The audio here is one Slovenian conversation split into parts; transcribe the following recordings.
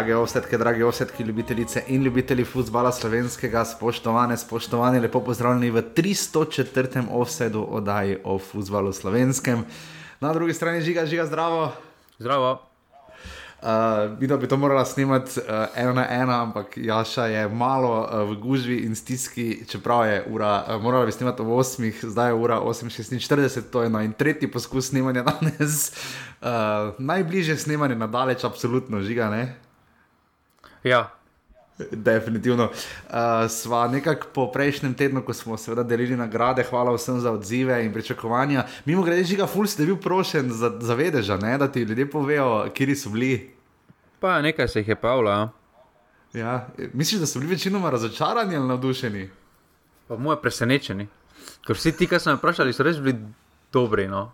Drage osetke, drage osetke, ljubitelice in ljubitelji futbola slovenskega, spoštovane, spoštovani, lepo pozdravljeni v 304. offsetu oddaji o futbalu slovenskem. Na drugi strani žiga, žiga zdravo. Zdravo. Uh, Videla bi to morala snimati uh, ena na ena, ampak Jaša je malo uh, v gužvi in stiski, čeprav je ura, uh, morala bi snimati ob 8, zdaj je ura 8:46, to je in tretji poskus snemanja danes. Uh, najbližje snemanje na daleč, absolutno žiga, ne? Ja, Definitivno. Uh, sva nekako po prejšnjem tednu, ko smo seveda delili nagrade, hvala vsem za odzive in pričakovanja. Mimo grede, žiga, ful si bil prošen za, za vedeža, ne? da ti ljudje povejo, kje so bili. pa nekaj se jih je pavla, Ja. Misliš, da so bili večinoma razočarani ali navdušeni? pa moje presenečeni. Ker vsi ti, ki so me vprašali, so res bili dobri. No.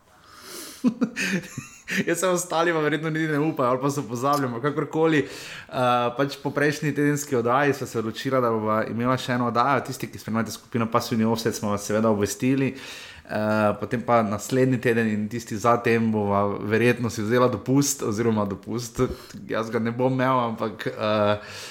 Jaz sem ostali, pa verjetno niti ne upajo, ali pa so pozabljeni, kakorkoli. Uh, pač po prejšnji tedenski oddaji smo se odločili, da bomo imeli še eno oddajo. Tisti, ki spremljate skupino Passivni Offset, smo vas seveda obvestili. Uh, potem pa naslednji teden in tisti zatem bomo verjetno si vzela dopust, oziroma dopust, jaz ga ne bom imel, ampak. Uh,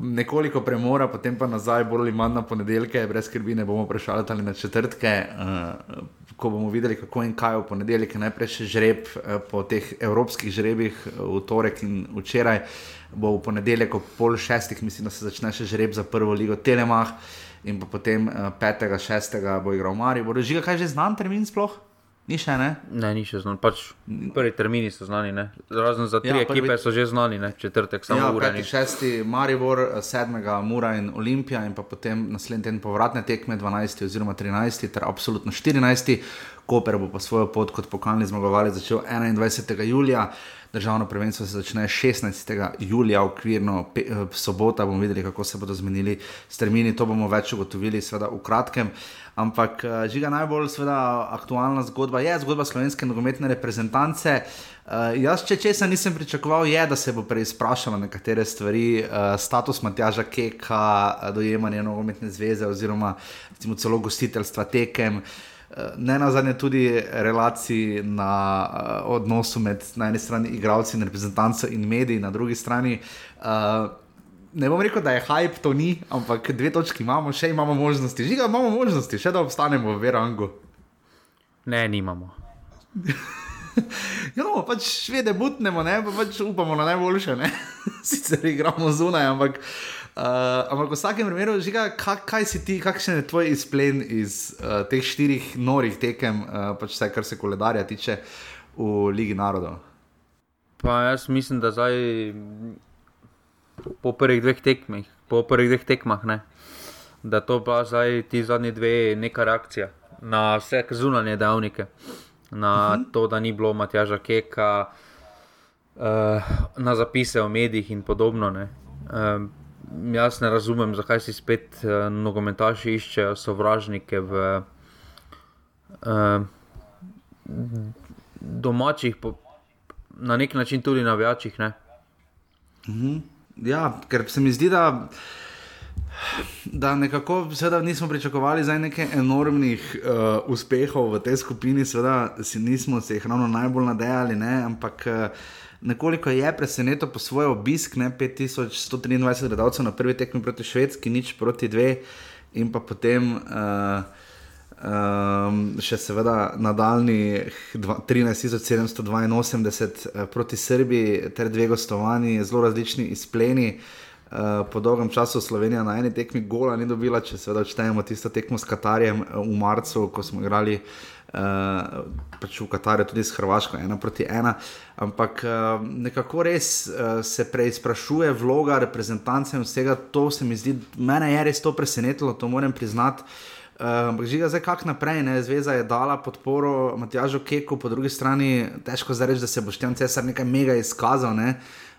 Nekoliko premora, potem pa nazaj, bolj ali manj na ponedeljke, brez skrbi, ne bomo prešaljali na četrtke, uh, ko bomo videli, kako in kaj v ponedeljek. Najprej še žreb uh, po teh evropskih žrebih, uh, v torek in včeraj, bo v ponedeljek ob pol šestih, mislim, da se začne še žreb za prvo ligo Telemach, in potem uh, petega, šestega bo igral Mari. Bo režiga, kaj že znan termin sploh? Ni še ne. Ne, ni še znan. Pač prvi termini so znani, ne. razen za tri Ja, prvi- ekipe so že znani, ne. četrtek samo Ja, ja, ura. peti, šesti, Maribor, sedmega, Mura in Olimpija, in pa potem naslednji teden povratne tekme, 12. oziroma 13. ter absolutno 14. Koper bo pa svojo pot kot pokalni zmagovalec začel 21. julija. Državno prvenstvo se začne 16. julija, okvirno pe, eh, sobota. bomo videli, kako se bodo zmenili s termini. To bomo več ugotovili, seveda v kratkem. Ampak eh, žiga najbolj seveda, aktualna zgodba je zgodba slovenske nogometne reprezentance. Uh, jaz, če česa nisem pričakoval, je, da se bo preizprašalo nekatere stvari, uh, status Matjaža Keka, dojemanje nogometne zveze oziroma recimo, celo gostiteljstva tekem. Uh, Ne na zadnje tudi relaciji na uh, odnosu med na eni strani igralci in reprezentanco in mediji, na drugi strani. Uh, ne bom rekel, da je hype, to ni, ampak dve točki imamo, še imamo možnosti, žiga imamo možnosti, še da obstanemo v Verangu. Ne, nimamo. Ja, no, pač švede butnemo, ne, pa pač upamo na najboljše, ne. Sicer igramo zunaj, ampak, uh, ampak v vsakem primeru, žiga, kaj, kaj si ti, kakšen je tvoj izplen iz uh, teh štirih norih tekem, uh, pač vse, kar se koledarja tiče v Ligi narodov. Pa jaz mislim, da zdaj po prvih dveh tekmah, po prvih dveh tekmah, ne, da to pa zdaj ti zadnji dve neka reakcija na vse zunanje dejavnike, na uh -huh. to, da ni bilo Matjaža Keka, uh, na zapise o medijih in podobno. Ne. Uh, jaz ne razumem, zakaj si spet uh, nogometaši iščejo sovražnike v uh, domačih, po, na nek način tudi navijačih. Ne. Ja, ker se mi zdi, da, da nekako seveda nismo pričakovali zdaj nekaj enormnih uh, uspehov v tej skupini, seveda si nismo se jih ravno najbolj nadejali, ne, ampak. Uh, Nekoliko je presenetil po svoj obisk, ne 5123 gledalcev na prvi tekmi proti Švedski, nič proti dve, in pa potem uh, um, še seveda nadaljni 13782 eh, proti Srbiji, ter dve gostovanji, zelo različni izpleni. Uh, po dolgem času Slovenija na eni tekmi gola ni dobila, če seveda odštejemo tisto tekmo s Katarjem v marcu, ko smo igrali uh, pač v Katarju tudi s Hrvaško, ena proti ena. Ampak uh, nekako res uh, se preizprašuje vloga reprezentance in vsega to se mi zdi, mene je res to presenetilo, to moram priznati. Uh, Ampak žiga zdaj, kako naprej, ne? zveza je dala podporo Matjažu Keku, po drugi strani težko zdaj reči, da se boš tam cesar nekaj mega izkazal. Ne? Uh,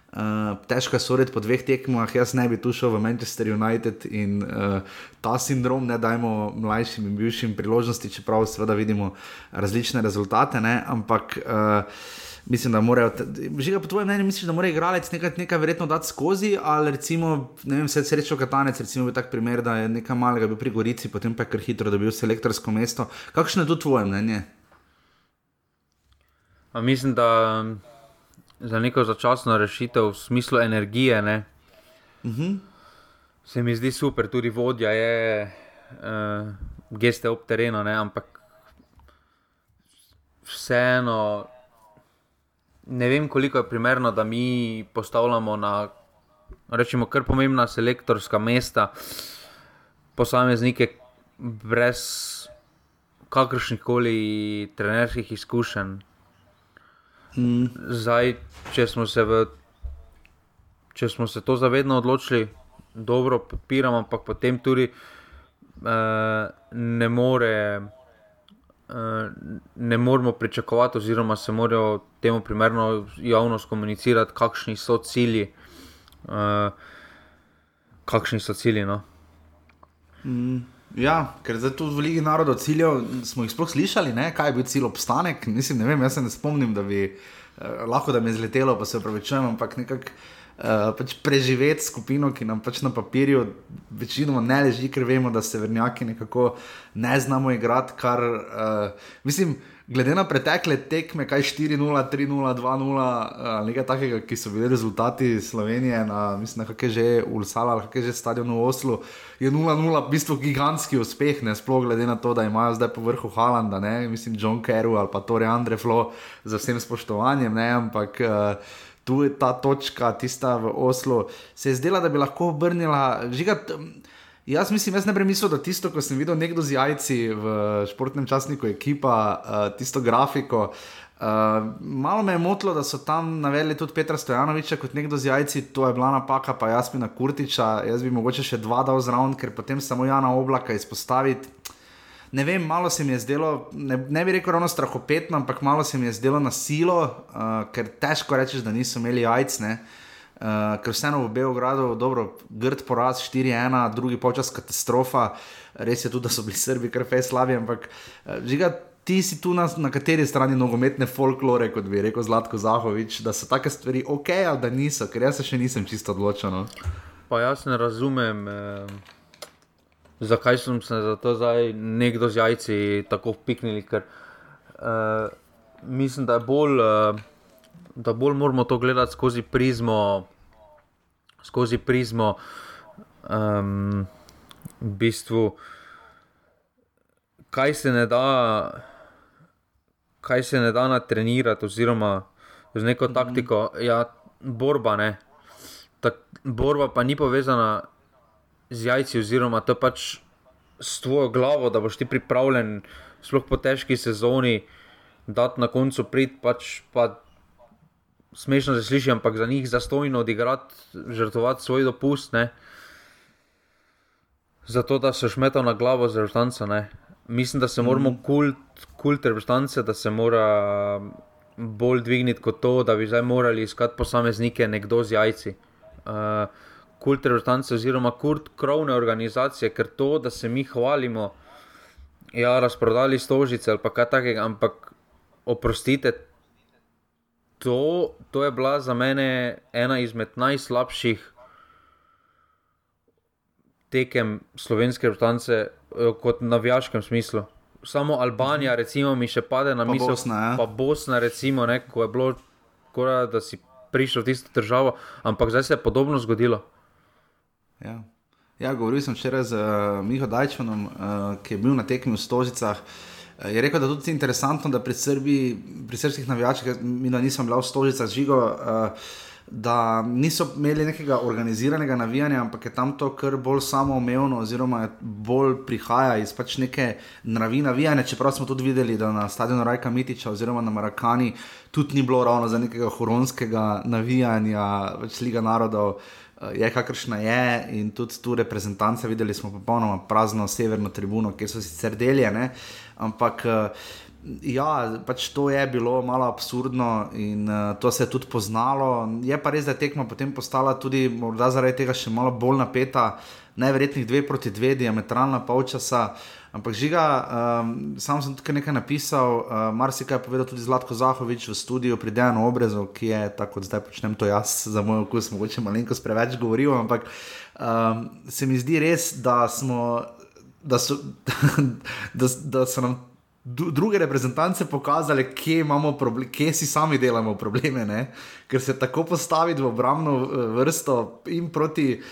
težko je soditi po dveh tekmah, jaz ne bi tu šel v Manchester United in uh, ta sindrom, ne dajmo mlajšim in bivšim priložnosti, čeprav seveda vidimo različne rezultate, ne? ampak uh, mislim, da morajo, že po tvojem mnenju, misliš, da mora igralec nekaj, nekaj verjetno dati skozi, ali recimo, ne vem, se srečo katanec, recimo je tak primer, da je nekaj malega bil pri Gorici, potem pa je kar hitro dobil selektorsko mesto. Kakšno je tu tvoje mnenje? A mislim, da za neko začasno rešitev v smislu energije. Ne, Uh -huh. se mi zdi super, tudi vodja je uh, geste ob terenu, ne, ampak vseeno. Ne vem, koliko je primerno, da mi postavljamo na, rečemo, kar pomembna selektorska mesta, posameznike brez kakršnih koli trenerskih izkušenj. Mm. Zdaj, če smo se, v, če smo se to zavedno odločili, dobro podpiramo, ampak potem tudi uh, ne, more, uh, ne moremo pričakovati, oziroma se morajo temu primerno javnost komunicirati, kakšni so cilji. Uh, kakšni so cilji? No? Mm. Ja, ker zdaj tu v Ligi narodov ciljev smo jih sploh slišali, ne? kaj je bil cilj obstanek. Mislim, ne vem, jaz se ne spomnim, da bi eh, lahko da mi je zletelo, pa se upravičujem, ampak nekako eh, pač preživeti skupino, ki nam pač na papirju večinoma ne leži, ker vemo, da se vrnjaki nekako ne znamo igrati. Kar, eh, mislim, glede na pretekle tekme, kaj 4-0, 3-0, 2-0, ali nekaj takega, ki so bili rezultati Slovenije, na, mislim, na kakšne že Ulsala, kakšne že stadion v Oslu, je 0-0 v bistvu gigantski uspeh, ne sploh glede na to, da imajo zdaj po vrhu Halanda, ne, mislim, John Kerry ali pa Tore Andre Flo, z vsem spoštovanjem, ne, ampak. Uh, Tu je ta točka, tista v Oslu, se je zdela, da bi lahko obrnila. Žigat, Jaz mislim, jaz ne bi mislil, da tisto, ko sem videl nekdo z jajci v športnem časniku, ekipa, uh, tisto grafiko. Uh, malo me je motilo, da so tam navedli tudi Petra Stojanoviča kot nekdo z jajci, to je bila napaka, pa Jasmina Kurtiča. Jaz bi mogoče še dva dal zraven, ker potem samo Jana Oblaka izpostaviti ne vem, malo se mi je zdelo, ne, ne bi rekel ravno strahopetno, ampak malo se mi je zdelo na silo, uh, ker težko rečeš, da niso imeli jajc. Uh, ker vseeno v Beogradu, dobro, grd poraz 4-1, drugi počas katastrofa, res je tudi, da so bili Srbi kar fej slabi, ampak uh, žiga, ti si tu na, na kateri strani nogometne folklore, kot bi rekel Zlatko Zahovič, da so take stvari ok ali da niso, ker jaz se še nisem čisto odločen. No. Pa jaz ne razumem. Eh zakaj sem se za to zdaj nekdo z jajci tako piknili. Ker uh, mislim, da, bolj, uh, da bolj moramo to gledati skozi prizmo, skozi prizmo um, v bistvu, kaj se ne da. Kaj se ne da natrenirati, oziroma z neko mhm. taktiko, ja, borba. Ta borba pa ni povezana z jajci, oziroma to pač s tvojo glavo, da boš ti pripravljen, sploh po težki sezoni, da na koncu prid. Pač, pa smešno se sliši, ampak za njih zastojno odigrati, žrtvovati svoj dopust. Ne? Zato, da se šmetal na glavo z reprezentanco. Mislim, da se moramo mm. kult, kult reprezentance, da se mora bolj dvigniti kot to, da bi zdaj morali iskati posameznike, nekdo z jajci. Uh, kult reprezentance oziroma kult krovne organizacije, ker to, da se mi hvalimo, ja, razprodali stožice ali kaj takega, ampak oprostite, to, to je bila za mene ena izmed najslabših tekem slovenske reprezentance, eh, kot na navijaškem smislu. Samo Albanija, recimo, mi še pade na misel, Bosna, ja. pa Bosna, recimo, ne, ko je bilo, kora, da si prišel v tisto državo, ampak zdaj se je podobno zgodilo. Ja. Ja, govoril sem včeraj z uh, Miho Dajčanom, uh, ki je bil na tekmi v Stožicah. Uh, je rekel, da je tudi interesantno, da pri, Srbi, pri srpskih navijačih, mi da nisem bil v Stožicah žigo, uh, da niso imeli nekega organiziranega navijanja, ampak je tam to kar bolj samoumevno, oziroma bolj prihaja iz pač neke naravi navijanja. Čeprav smo tudi videli, da na stadionu Rajka Mitiča oziroma na Marakani tudi ni bilo ravno za nekega huronskega navijanja, več Liga narodov. Eh, je kakršna je, in tudi tu reprezentance, videli smo popolnoma prazno severno tribuno, ki so sicer deljene, ampak. Uh, Ja, pač to je bilo malo absurdno in uh, to se je tudi poznalo. Je pa res, da je tekma potem postala tudi zaradi tega še malo bolj napeta, najverjetneje dve proti dve, diametralna polčasa. Uh, Ampak žiga, um, sam sem tukaj nekaj napisal, uh, marsikaj je povedal tudi Zlatko Zahovič v studiu pri Dejanu Obrezu, ki je tako, kot zdaj počnem to jaz, za moj okus, mogoče malenkost preveč govoril, ampak um, se mi zdi res, da smo. Da so, da, da so nam druge reprezentance pokazali, kje, kje si sami delamo probleme, ne? ker se tako postaviti v obrambno eh, vrsto in proti uh,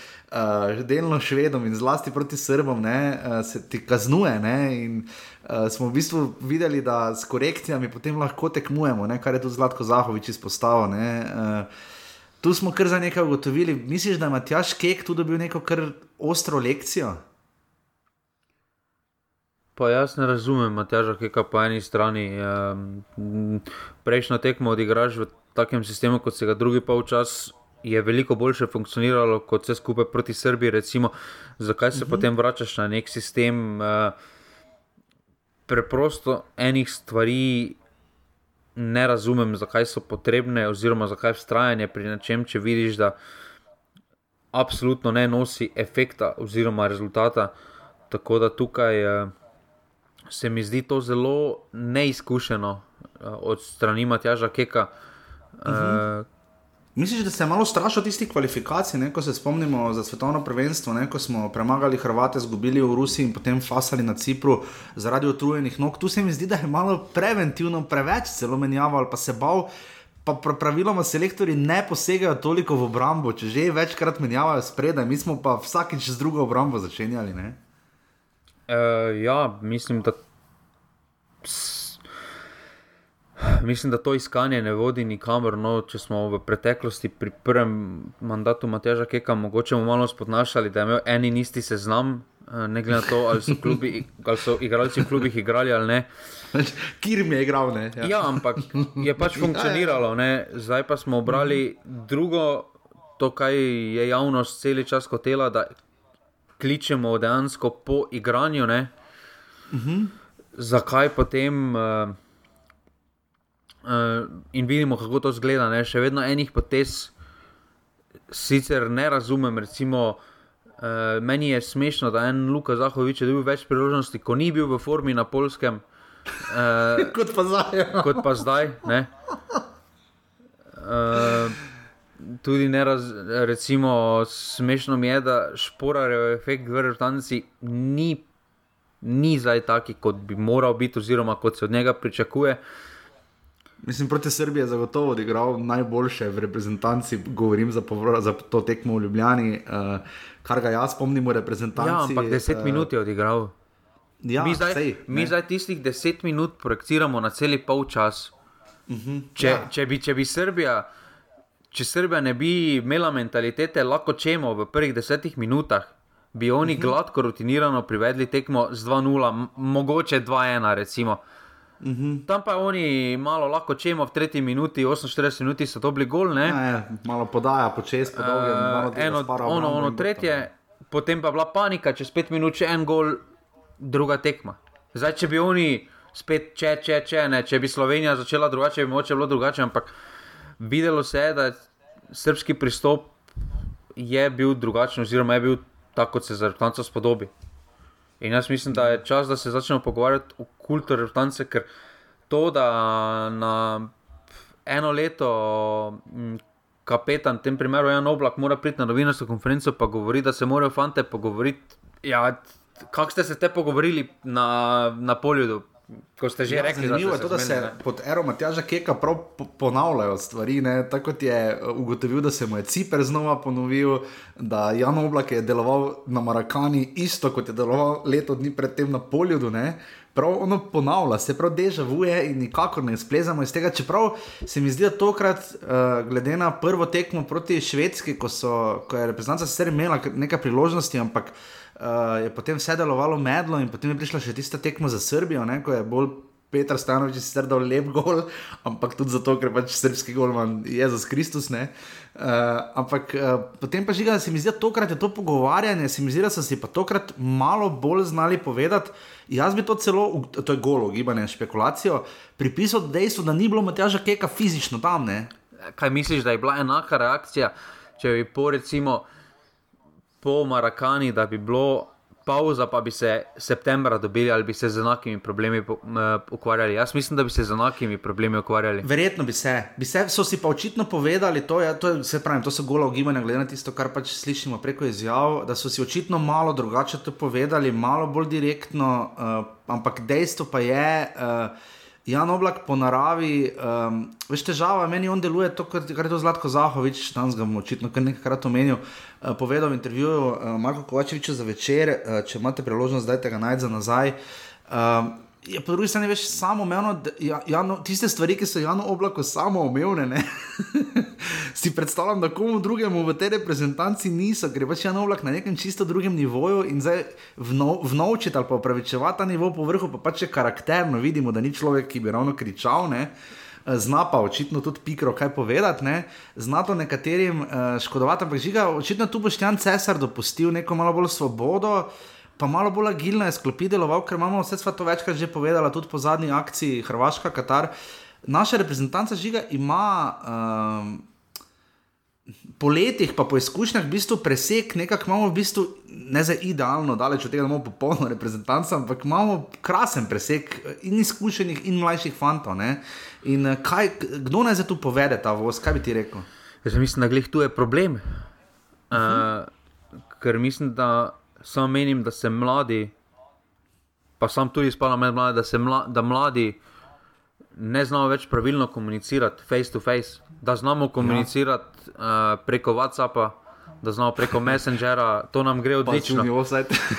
delno švedom in zlasti proti srbom, ne, uh, se ti kaznuje. Ne? In uh, smo v bistvu videli, da s korekcijami potem lahko tekmujemo, ne? kar je tudi Zlatko Zahovič izpostavil. Uh, tu smo kar za nekaj ugotovili. Misliš, da je Matjaš Kek tu dobil neko kar ostro lekcijo? Pa jaz ne razumem, Matjaža, kaj pa po eni strani. Prejšnjo tekmo odigraš v takem sistemu, kot se ga drugi polčas, je veliko boljše funkcioniralo kot vse skupaj proti Srbiji. Recimo, zakaj se uh mhm. -huh. potem vračaš na nek sistem? Uh, preprosto enih stvari ne razumem, zakaj so potrebne, oziroma zakaj vztrajanje pri nečem, če vidiš, da absolutno ne nosi efekta oziroma rezultata. Tako da tukaj. Uh, se mi zdi to zelo neizkušeno uh, od strani Matjaža Keka. Uh -huh. Misliš, da se je malo strašil tistih kvalifikacij, ne? ko se spomnimo za svetovno prvenstvo, ne? ko smo premagali Hrvate, izgubili v Rusiji in potem fasali na Cipru zaradi utrujenih nog. Tu se mi zdi, da je malo preventivno, preveč celo menjaval, pa se bal. Pa praviloma selektori ne posegajo toliko v obrambo, če že večkrat menjavajo spredaj, mi smo pa vsakič z drugo obrambo začenjali. Uh, ja, mislim, da. Mislim, da to iskanje ne vodi nikamor. No, če smo v preteklosti pri prvem mandatu Mateža Keka mogoče malo spodnašali, da je imel en in isti seznam, eh, ne glede na to, ali so, klubi, ali so igralci v klubih igrali ali ne. Kjer mi je igral, ne? Ja. ja, ampak je pač funkcioniralo. Ne? Zdaj pa smo obrali drugo, to, kar je javnost cel čas hotela kličemo dejansko po igranju. Uh -huh. Zakaj potem uh, uh, in vidimo, kako to zgleda. Ne? Še vedno enih potez, sicer ne razumem. Recimo, uh, meni je smešno, da je en Luka Zahovič dobil več priložnosti, ko ni bil v formi na polskem. Uh, kot pa zdaj. Ja. kot pa zdaj. Uh, tudi ne razumem, recimo, smešno mi je, da šporarjev efekt v vrtanci ni, ni zdaj taki, kot bi moral biti, oziroma kot se od njega pričakuje. Mislim, proti Srbiji je zagotovo odigral najboljše v reprezentanci, govorim za, povro, za to tekmo v Ljubljani, uh, kar ga jaz spomnim v reprezentanci. Ja, ampak deset uh, minut je odigral. Ja, mi zdaj, sej, mi zdaj tistih deset minut projektiramo na cel polčas. Uh mhm, -huh, če, ja. če, če bi Srbija če Srbija ne bi imela mentalitete, lahko čemo v prvih desetih minutah, bi oni uh mhm. -huh. gladko rutinirano privedli tekmo z 2-0, mogoče 2-1, recimo. Uh mhm. -huh. Tam pa oni malo lahko čemo v tretji minuti, 48 minuti so dobili gol. Ne? Ja, ja, malo podaja, počes, po dolgem. Uh, eno, ono, ono tretje, potem pa bila panika, čez pet minut še en gol, druga tekma. Zdaj, če bi oni spet, če, če, če, ne, če bi Slovenija začela drugače, bi moče bilo drugače, ampak videlo se je, da je srpski pristop je bil drugačen, oziroma je bil tako, kot se za reprezentance spodobi. In jaz mislim, da je čas, da se začnemo pogovarjati o kulturi reprezentance, ker to, da na eno leto. Kapetan, v tem primeru en oblak, mora priti na novinarsko konferenco in govoriti, da se morajo fante pogovoriti. Ja, kako ste se te pogovorili na, na polju, Ko ste že ja, rekli, zanimivo je to, da se ne. pod ero Matjaža Keka prav ponavljajo stvari. Ne? Tako kot je eh, ugotovil, da se mu je Ciper znova ponovil, da Jan Oblak je deloval na Marakani isto kot je deloval leto dni predtem na Poljudu. Ne? Prav ono ponavlja, se prav dežavuje in nikakor ne splezamo iz tega. Čeprav se mi zdi, da tokrat, uh, glede na prvo tekmo proti Švedski, ko, so, ko je reprezentanca sicer imela nekaj priložnosti, ampak uh, je potem vse delovalo medlo in potem je prišla še tista tekma za Srbijo, ne, ko je bolj Petr Stanovič sicer dal lep gol, ampak tudi zato, ker pač srpski golman Jezus Kristus. Uh, ampak uh, potem pa žiga, da se mi zdi, da tokrat je to pogovarjanje, se mi zdi, da so si pa tokrat malo bolj znali povedati. Jaz bi to celo, to je golo, gibanje, špekulacijo, pripisal dejstvu, da ni bilo Matjaža Keka fizično tam. Ne? Kaj misliš, da je bila enaka reakcija, če bi po recimo po Marakani, da bi bilo pauza, pa bi se septembra dobili ali bi se z enakimi problemi m, ukvarjali. Jaz mislim, da bi se z enakimi problemi ukvarjali. Verjetno bi se. bi se. So si pa očitno povedali, to, je, to, je, se pravim, to so gola ugibanja, glede na tisto, kar pač slišimo preko izjav, da so si očitno malo drugače to povedali, malo bolj direktno, uh, ampak dejstvo pa je. Uh, Jan Oblak po naravi, um, veš, težava meni on deluje, to, kar kar je to Zlatko Zahovič, tam ga bom očitno kar nekajkrat omenil, uh, povedal v intervjuju uh, Marko Kovačeviču za večer, uh, če imate priložnost, dajte ga za nazaj. Um, je po drugi strani veš samo umevno, da- ja, Jano, tiste stvari, ki so Jano Oblaku samo umevne, ne, si predstavljam, da komu drugemu v tej reprezentanci niso, ker je pač Jan Oblak na nekem čisto drugem nivoju in zdaj vno, vnovčiti ali pa upravičevati ta nivo po vrhu, pa pač je karakterno, vidimo, da ni človek, ki bi ravno kričal. Ne. Zna pa očitno tudi pikro kaj povedati, ne? zna to nekaterim uh, škodovati, ampak žiga, očitno tu boš Jan Cesar dopustil neko malo bolj svobodo, pa malo bolj agilno je sklopi deloval, ker imamo vse sva to večkrat že povedala, tudi po zadnji akciji Hrvaška, Katar. Naša reprezentanca žiga ima. Um, po letih, pa po izkušnjah, v bistvu presek, nekako imamo v bistvu, ne za idealno, daleč od tega, da imamo popolno reprezentanco, ampak imamo krasen presek in izkušenih, in mlajših fantov. ne. In eh, kaj, kdo naj za tu povede ta voz, kaj bi ti rekel? Jaz mislim, da glih tu je problem. Uh, ker mislim, da samo menim, da se mladi, pa sam tudi spadam med mlade, da se mla, da mladi ne znamo več pravilno komunicirati face to face, da znamo komunicirati ja. uh, preko WhatsAppa, da znamo preko Messengera, to nam gre odlično.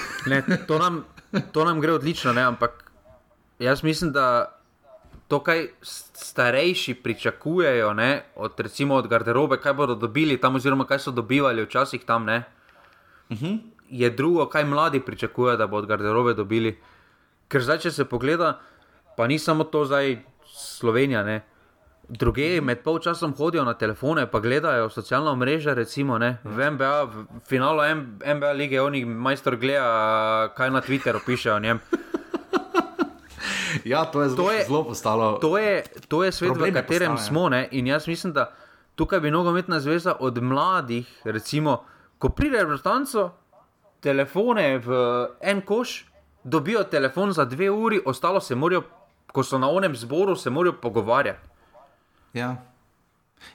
Ne, to, nam, to nam gre odlično, ne, ampak jaz mislim, da to, kaj starejši pričakujejo ne, od, recimo, od garderobe, kaj bodo dobili tam, oziroma kaj so dobivali včasih tam, ne, uh -huh. Je drugo, kaj mladi pričakujejo, da bodo od garderobe dobili. Ker zdaj, če se pogleda, pa ni samo to zdaj Slovenija. Ne. Druge med polčasom hodijo na telefone, pa gledajo socialna mreža, recimo ne. v NBA, v finalu M- NBA lige, oni majstor gleda, kaj na Twitteru piše o njem. Ja, to je zelo, To je- zelo postalo. To je, to je svet, Probleme v katerem postaja. smo. Ne? In jaz mislim, da tukaj bi nogometna zveza od mladih, recimo, ko pride reprezentanco, telefone v en koš, dobijo telefon za dve uri, ostalo se morajo, ko so na onem zboru, se morajo pogovarjati. Ja.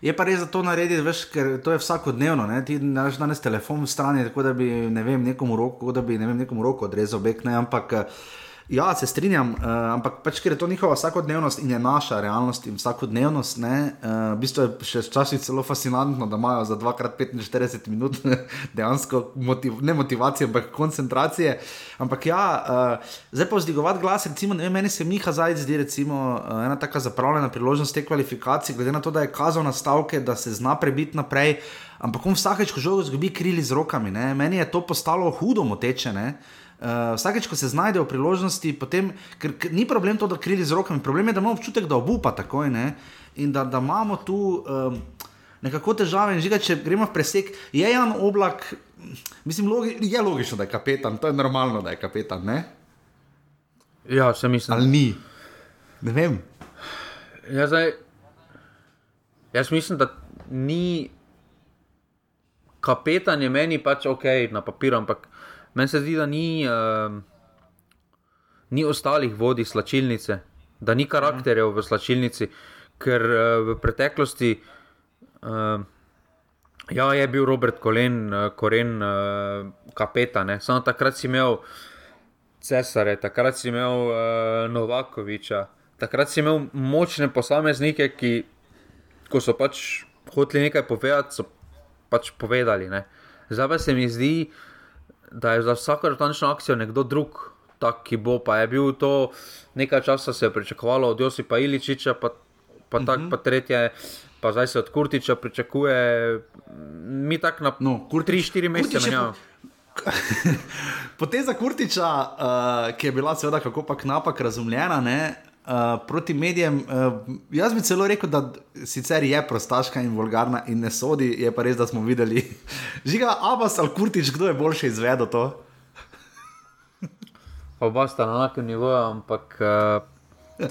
Je pa res, da to naredi, veš, ker to je vsakodnevno. Ne? Ti imaš danes telefon v strani, tako da bi ne vem, nekomu roko, da bi ne vem, nekomu roko odrezal, bek, ne, ampak. eh, Ja, se strinjam, uh, ampak pač, ker je to njihova vsakodnevnost in je naša realnost in vsakodnevnost. Ne, uh, v bistvu je še včasih celo fascinantno, da imajo za 2x45 minut dejansko motiv, ne motivacije, ampak koncentracije. Ampak ja, uh, zdaj pa vzdigovati glas, recimo, vem, meni se Miha Zajec zdi recimo, uh, ena taka zapravljena priložnost te kvalifikacije, glede na to, da je kazal na stavke, da se zna prebiti naprej. Ampak on vsakeč, ko žogo zgubi, krili z rokami. Ne? Meni je to postalo hudo moteče. Ne? Uh, vsakeč, ko se znajde v priložnosti, potem, ker, ker ni problem to, da krili z rokami, problem je, da imamo občutek, da obupa takoj ne? in da, da imamo tu um, nekako težave. In žiga, če gremo v presek, je Jan Oblak, mislim, logi, je logično, da je kapetan, to je normalno, da je kapetan, ne? Ja, se mislim. ali ni. Ne vem. Ja, zdaj, jaz mislim, da ni kapetan je meni pač ok na papiru, ampak meni se zdi, da ni, uh, ni ostalih vodij slačilnice, da ni karakterjev v slačilnici, ker uh, v preteklosti. Uh, Ja, je bil Robert Kolen, uh, Koren, uh, kapetan, ne. samo takrat si imel Cesare, takrat si imel uh, Novakoviča, takrat si imel močne posameznike, ki, ko so pač hoteli nekaj povedati, so pač povedali. Ne. Zdaj pa se mi zdi, da je za vsako rotančno akcijo nekdo drug, tak, ki bo. Pa je bil to nekaj časa se je pričakovalo od Josipa Iličiča, pa, pa, tak, uh -huh. pa tretje. Pa zdaj se od Kurtiča pričakuje, mi tako na No, Kurtič- 3-4 mesece je menjavamo. Poteza Kurtiča, uh, ki je bila seveda kako pač napak razumljena ne, uh, proti medijem, uh, jaz bi celo rekel, da sicer je prostaška in vulgarna in ne sodi, je pa res, da smo videli. Žiga Abbas ali Kurtič, kdo je boljše izvedel to? Oba sta na enakem nivoju, ampak uh,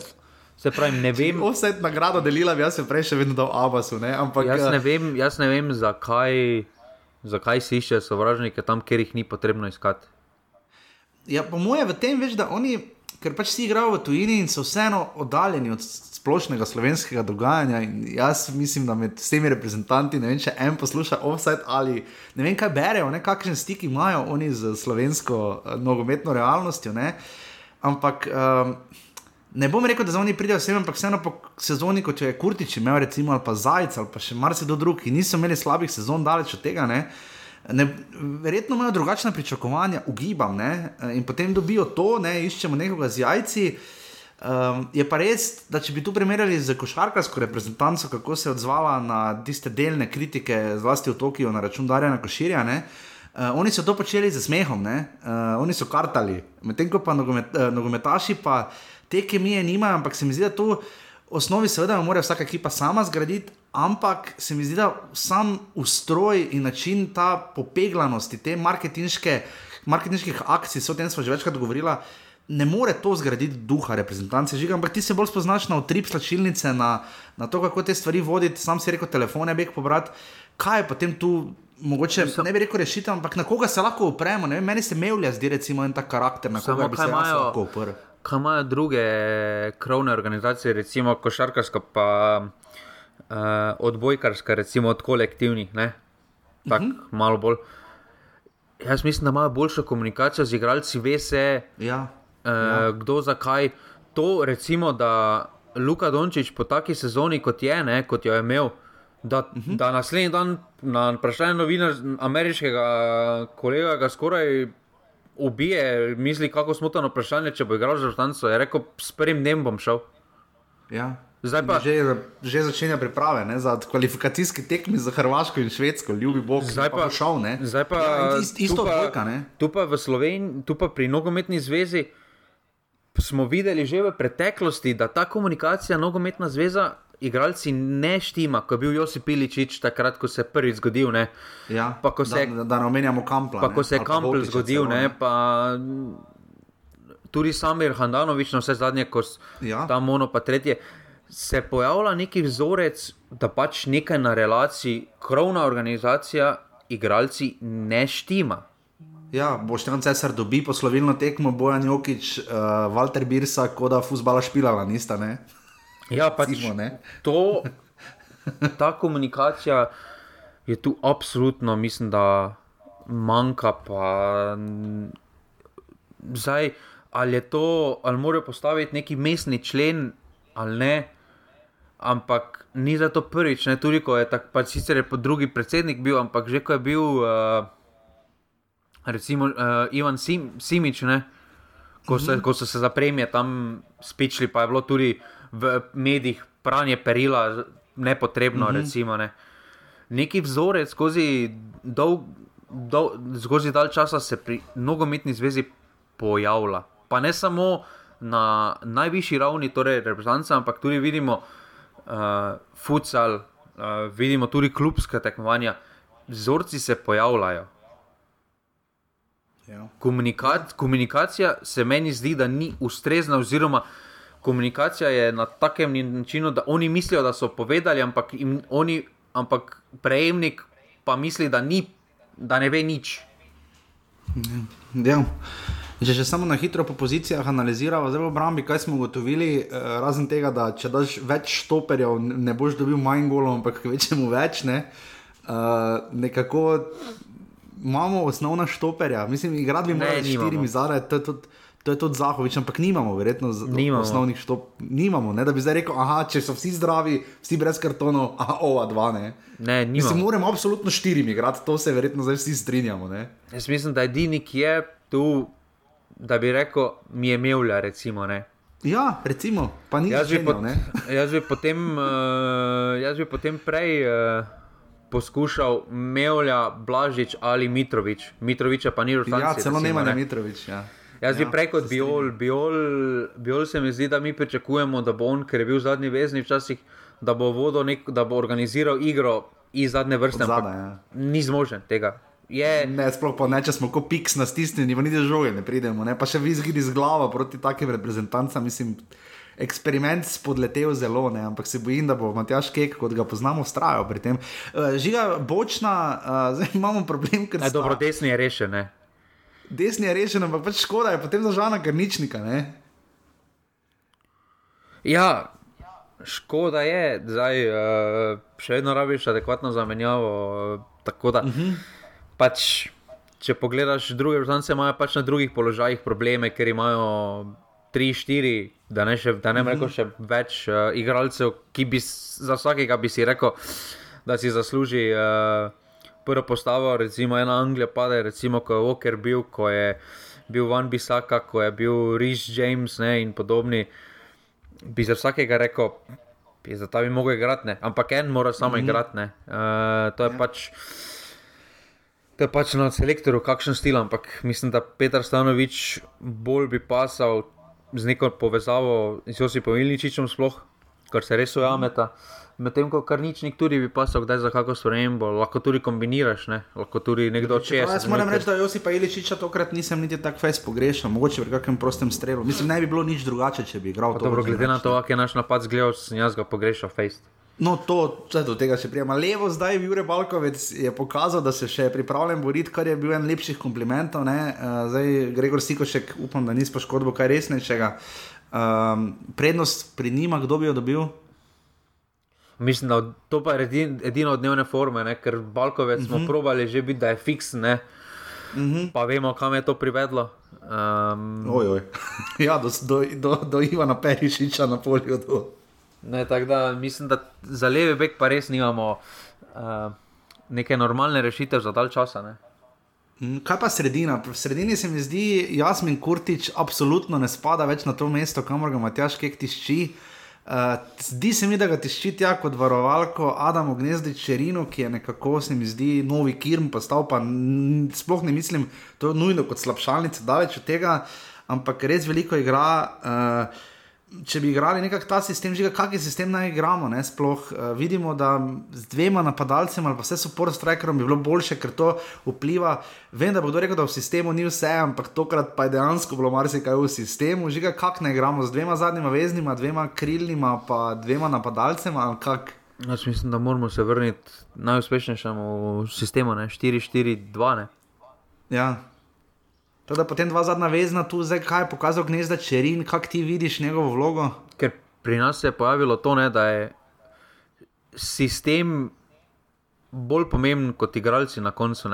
se pravi, ne vem. Vse nagrado delila, bi jaz se prej še vedno dal Abbasu. Ne, ampak, Jaz eh, ne vem, jaz ne vem zakaj, zakaj si išče sovražnike tam, kjer jih ni potrebno iskati. ja, po mojem, v tem veš, da oni, ker pač si igrajo v tujini in so vseeno oddaljeni od splošnega slovenskega dogajanja. Jaz mislim, da med vsemi reprezentanti, ne vem, če en posluša offside ali ne vem, kaj berejo, ne, kakšen stik imajo oni z slovensko uh, nogometno realnostjo. Ne. Ampak. Um, Ne bom rekel, da za oni pridejo vsem, ampak vseeno po sezoni, kot je Kurtič imel, recimo, ali pa Zajec, ali pa še marsikdo drug, ki niso imeli slabih sezon, daleč od tega. Ne, ne, verjetno imajo drugačna pričakovanja, ugibam, ne, in potem dobijo to, ne, iščemo nekoga z jajci. Um, je pa res, da če bi tu primerjali z košarkarsko reprezentanco, kako se je odzvala na tiste delne kritike, zlasti v Tokiu, na račun Darjana Koširja, ne, uh, oni so to počeli z smehom, uh, oni so kartali, medtem ko pa nogomet, uh, nogometaši pa te kemije nimajo, ampak se mi zdi, da to v osnovi seveda mora vsaka ekipa sama zgraditi. Ampak se mi zdi, da sam ustroj in način ta popeglanosti, te marketinških akcij, o tem smo že večkrat govorili, ne more to zgraditi duha reprezentance, žiga, ampak ti se bolj spoznaš na utrip slačilnice, na, na to, kako te stvari voditi, sam si rekel, telefone bi pobrati. Kaj je potem tu, mogoče ne bi rekel rešitev, ampak na koga se lahko upremo? Vem, meni se mevlja zdi recimo en tak karakter, na koga bi se imajo, lahko uprl. Kaj imajo druge krovne organizacije, recimo košarkarska, pa uh, odbojkarska, recimo od kolektivnih, tako uh -huh. malo bolj. Jaz mislim, da imajo boljšo komunikacijo z igralci, ve se. Ja. Uh, ja. Kdo zakaj? To, recimo, da Luka Dončić po taki sezoni, kot je, ne, kot jo je imel, da, uh mhm. -huh. da naslednji dan na vprašanje novinar ameriškega kolega ga skoraj ubije, misli, kako smo to na vprašanje, če bo igral za Žrtanco. Je rekel, s prvim dnem bom šel. Ja. Pa, že, že začenja priprave ne, za kvalifikacijske tekme za Hrvaško in Švedsko, ljubi Bog, zdaj pa, pa šel. Zdaj pa ja, ist, isto dvojka. Tu pa v Sloveniji, tu pa pri nogometni zvezi smo videli že v preteklosti, da ta komunikacija, nogometna zveza, igralci ne štima, ko je bil Josip Piličič takrat, ko se je prvi zgodil. Ja, pa, se, da, da ne omenjamo kampla. Pa, ko se je kampl zgodil, celo, ne, pa tudi Samir Handanovič, na vse zadnje, ko ja. tam ono pa tretje. Se pojavlja neki vzorec, da pač nekaj na relaciji, krovna organizacija, igralci ne štima. Ja, boš tam cesar dobi poslovilno tekmo, Bojan Jokič, uh, Walter Birsa, kot da fusbala špilala, nista. Ne? Ja, pač Cimo, ne. To, ta komunikacija je tu absolutno, mislim, da manjka. Pa, zdaj, ali je to, ali morajo postaviti neki mestni člen ali ne. Ampak ni za to prvič, ne tudi ko je tako, pač sicer je po drugi predsednik bil, ampak že ko je bil. Uh, recimo uh, Ivan Sim, Simič, ne? Ko so, mm -hmm. ko so se zapremje tam spičili, pa je bilo tudi v medijih pranje perila, nepotrebno. Mm -hmm. recimo, ne? Neki vzorec skozi dolg, skozi dalj časa se pri nogometni zvezi pojavlja. Pa ne samo na najvišji ravni, torej reprezentanca, ampak tudi vidimo uh, futsal, uh, vidimo tudi klubska tekmovanja. Vzorci se pojavljajo. Ja. Komunikat, komunikacija se meni zdi, da ni ustrezna, oziroma komunikacija je na takem načinu, da oni mislijo, da so povedali, ampak, im, oni, ampak prejemnik pa misli, da, ni, da ne ve nič. Ja. Če še samo na hitro po pozicijah analiziramo, zelo obrambi, kaj smo ugotovili, eh, razen tega, da če daš več stoperjev, ne boš dobil manj golov, ampak večjemu več. Ne? Uh, nekako imamo osnovna štoperja, mislim, igrati bi morali štirimi zadaj, to, je tudi Zahovič, ampak nimamo, verjetno, nimamo. osnovnih štoperjev. Nimamo, ne, da bi zdaj rekel, aha, če so vsi zdravi, vsi brez kartonov, aha, ova dva. Ne, ne mislim, moramo absolutno štirimi igrati, to se verjetno zdaj vsi strinjamo. Ne. Jaz mislim, da edini, ki je tu, da bi rekel, mi je imel, recimo. Ne. Ja, recimo, pa ni jaz, jaz, uh, jaz bi potem prej. Uh, poskušal Mevlja, Blažič ali Mitrovič. Mitroviča pa ni rodil. Ja, celo ne ima Mitrovič. Ja. Jaz bi ja, prej kot Biol, Biol, Biol se mi zdi, da mi pričakujemo, da bo on, ker je bil zadnji vezni včasih, da bo, nek, da bo organiziral igro iz zadnje vrste. Zada, ja. Ni zmožen tega. Je... Ne, sploh pa ne, če smo kot piks na stisnjeni, ni žoge, ne pridemo. Ne? Pa še vi zgidi z glavo proti takim reprezentancem, mislim eksperiment spodletel zelo, ne? ampak se bojim, da bo Matjaš Kek, kot ga poznamo, ustrajal pri tem. Uh, žiga bočna, uh, zdaj imamo problem, ker se. Dobro, desni je rešen. desni je rešen, ampak pač škoda je potem zažana grničnika. Ne? Ja, škoda je, da uh, še vedno rabiš adekvatno zamenjavo. Tako da, uh -huh. Pač, če pogledaš druge vrstance, imajo pač na drugih položajih probleme, ker imajo tri, štiri, da ne, še, da ne uh -huh. rekel še več uh, igralcev, ki bi za vsakega bi si rekel, da si zasluži. Uh, Prvo postavo, recimo ena Anglija, pade, recimo, ko je Walker bil, ko je bil Van Bisaka, ko je bil Rhys James ne, in podobni. Uh, bi za vsakega rekel, da ta bi lahko igral, ampak en mora samo mm -hmm. igrati. Uh, to je ja. pač. To je pač na selektorju, kakšen stil, ampak mislim, da Petr Stanovič bolj bi pasal z neko povezavo z Josipom Ilničičem, sploh, kar se res ujameta. -hmm. Medtem ko karničnik tudi bi pasal, kdaj za kako spremembo, lahko tudi kombiniraš, ne? lahko tudi nekdo če je. Jaz moram reči, da Josipa Iličiča tokrat nisem niti tako fajn pogrešal, mogoče v kakšnem prostem strelu. Mislim, ne bi bilo nič drugače, če bi igral. Dobro, glede na to, kak je naš napad zgledal, sem jaz ga pogrešal fajn. No, to, če do tega še prijema. Levo zdaj, Jure Balkovec je pokazal, da se še je pripravljen boriti, kar je bil en lepših komplimentov. Uh, zdaj, Gregor Sikošek, upam, da nisi poškodbo kaj resnejšega. Um, prednost pri njima, kdo bi jo dobil? Mislim, da to pa je edino dnevne forme, ne? ker Balkovec uh -huh. smo mhm. probali že biti, da je fiksen, uh mhm. -huh. pa vemo, kam je to privedlo. Um, oj, oj. ja, do, do, do, do Ivana Perišiča na polju. Ne, da, mislim, da za leve bek pa res nimamo uh, neke normalne rešitve za dalj časa. Ne? Mm, kaj pa sredina? V sredini se mi zdi, Jasmin Kurtič absolutno ne spada več na to mesto, kamor ga Matjaš Kek tišči. Uh, zdi se mi, da ga ti ščiti kot varovalko Adam Gnezdič Čerino, ki je nekako se mi zdi novi kirm, postal pa sploh ne mislim, to je nujno kot slabšalnica, daleč od tega, ampak res veliko igra. Uh, če bi igrali nekako ta sistem, že kakšen sistem naj igramo, ne, sploh uh, vidimo, da z dvema napadalcema ali pa vse support strikerjem bi bilo boljše, ker to vpliva. Vem, da bo kdo rekel, da v sistemu ni vse, ampak tokrat pa je dejansko bilo marsikaj v sistemu. Že kako naj igramo z dvema zadnjima veznima, dvema krilnima, pa dvema napadalcema ali kak. Jaz mislim, da moramo se vrniti najuspešnejšemu sistemu, 4-4-2. Ja. Teda potem dva zadnja vezna tu, zdaj kaj je pokazal gnezda Čerin, kako ti vidiš njegovo vlogo? Ker pri nas se je pojavilo to, ne, da je sistem bolj pomemben kot igralci na koncu.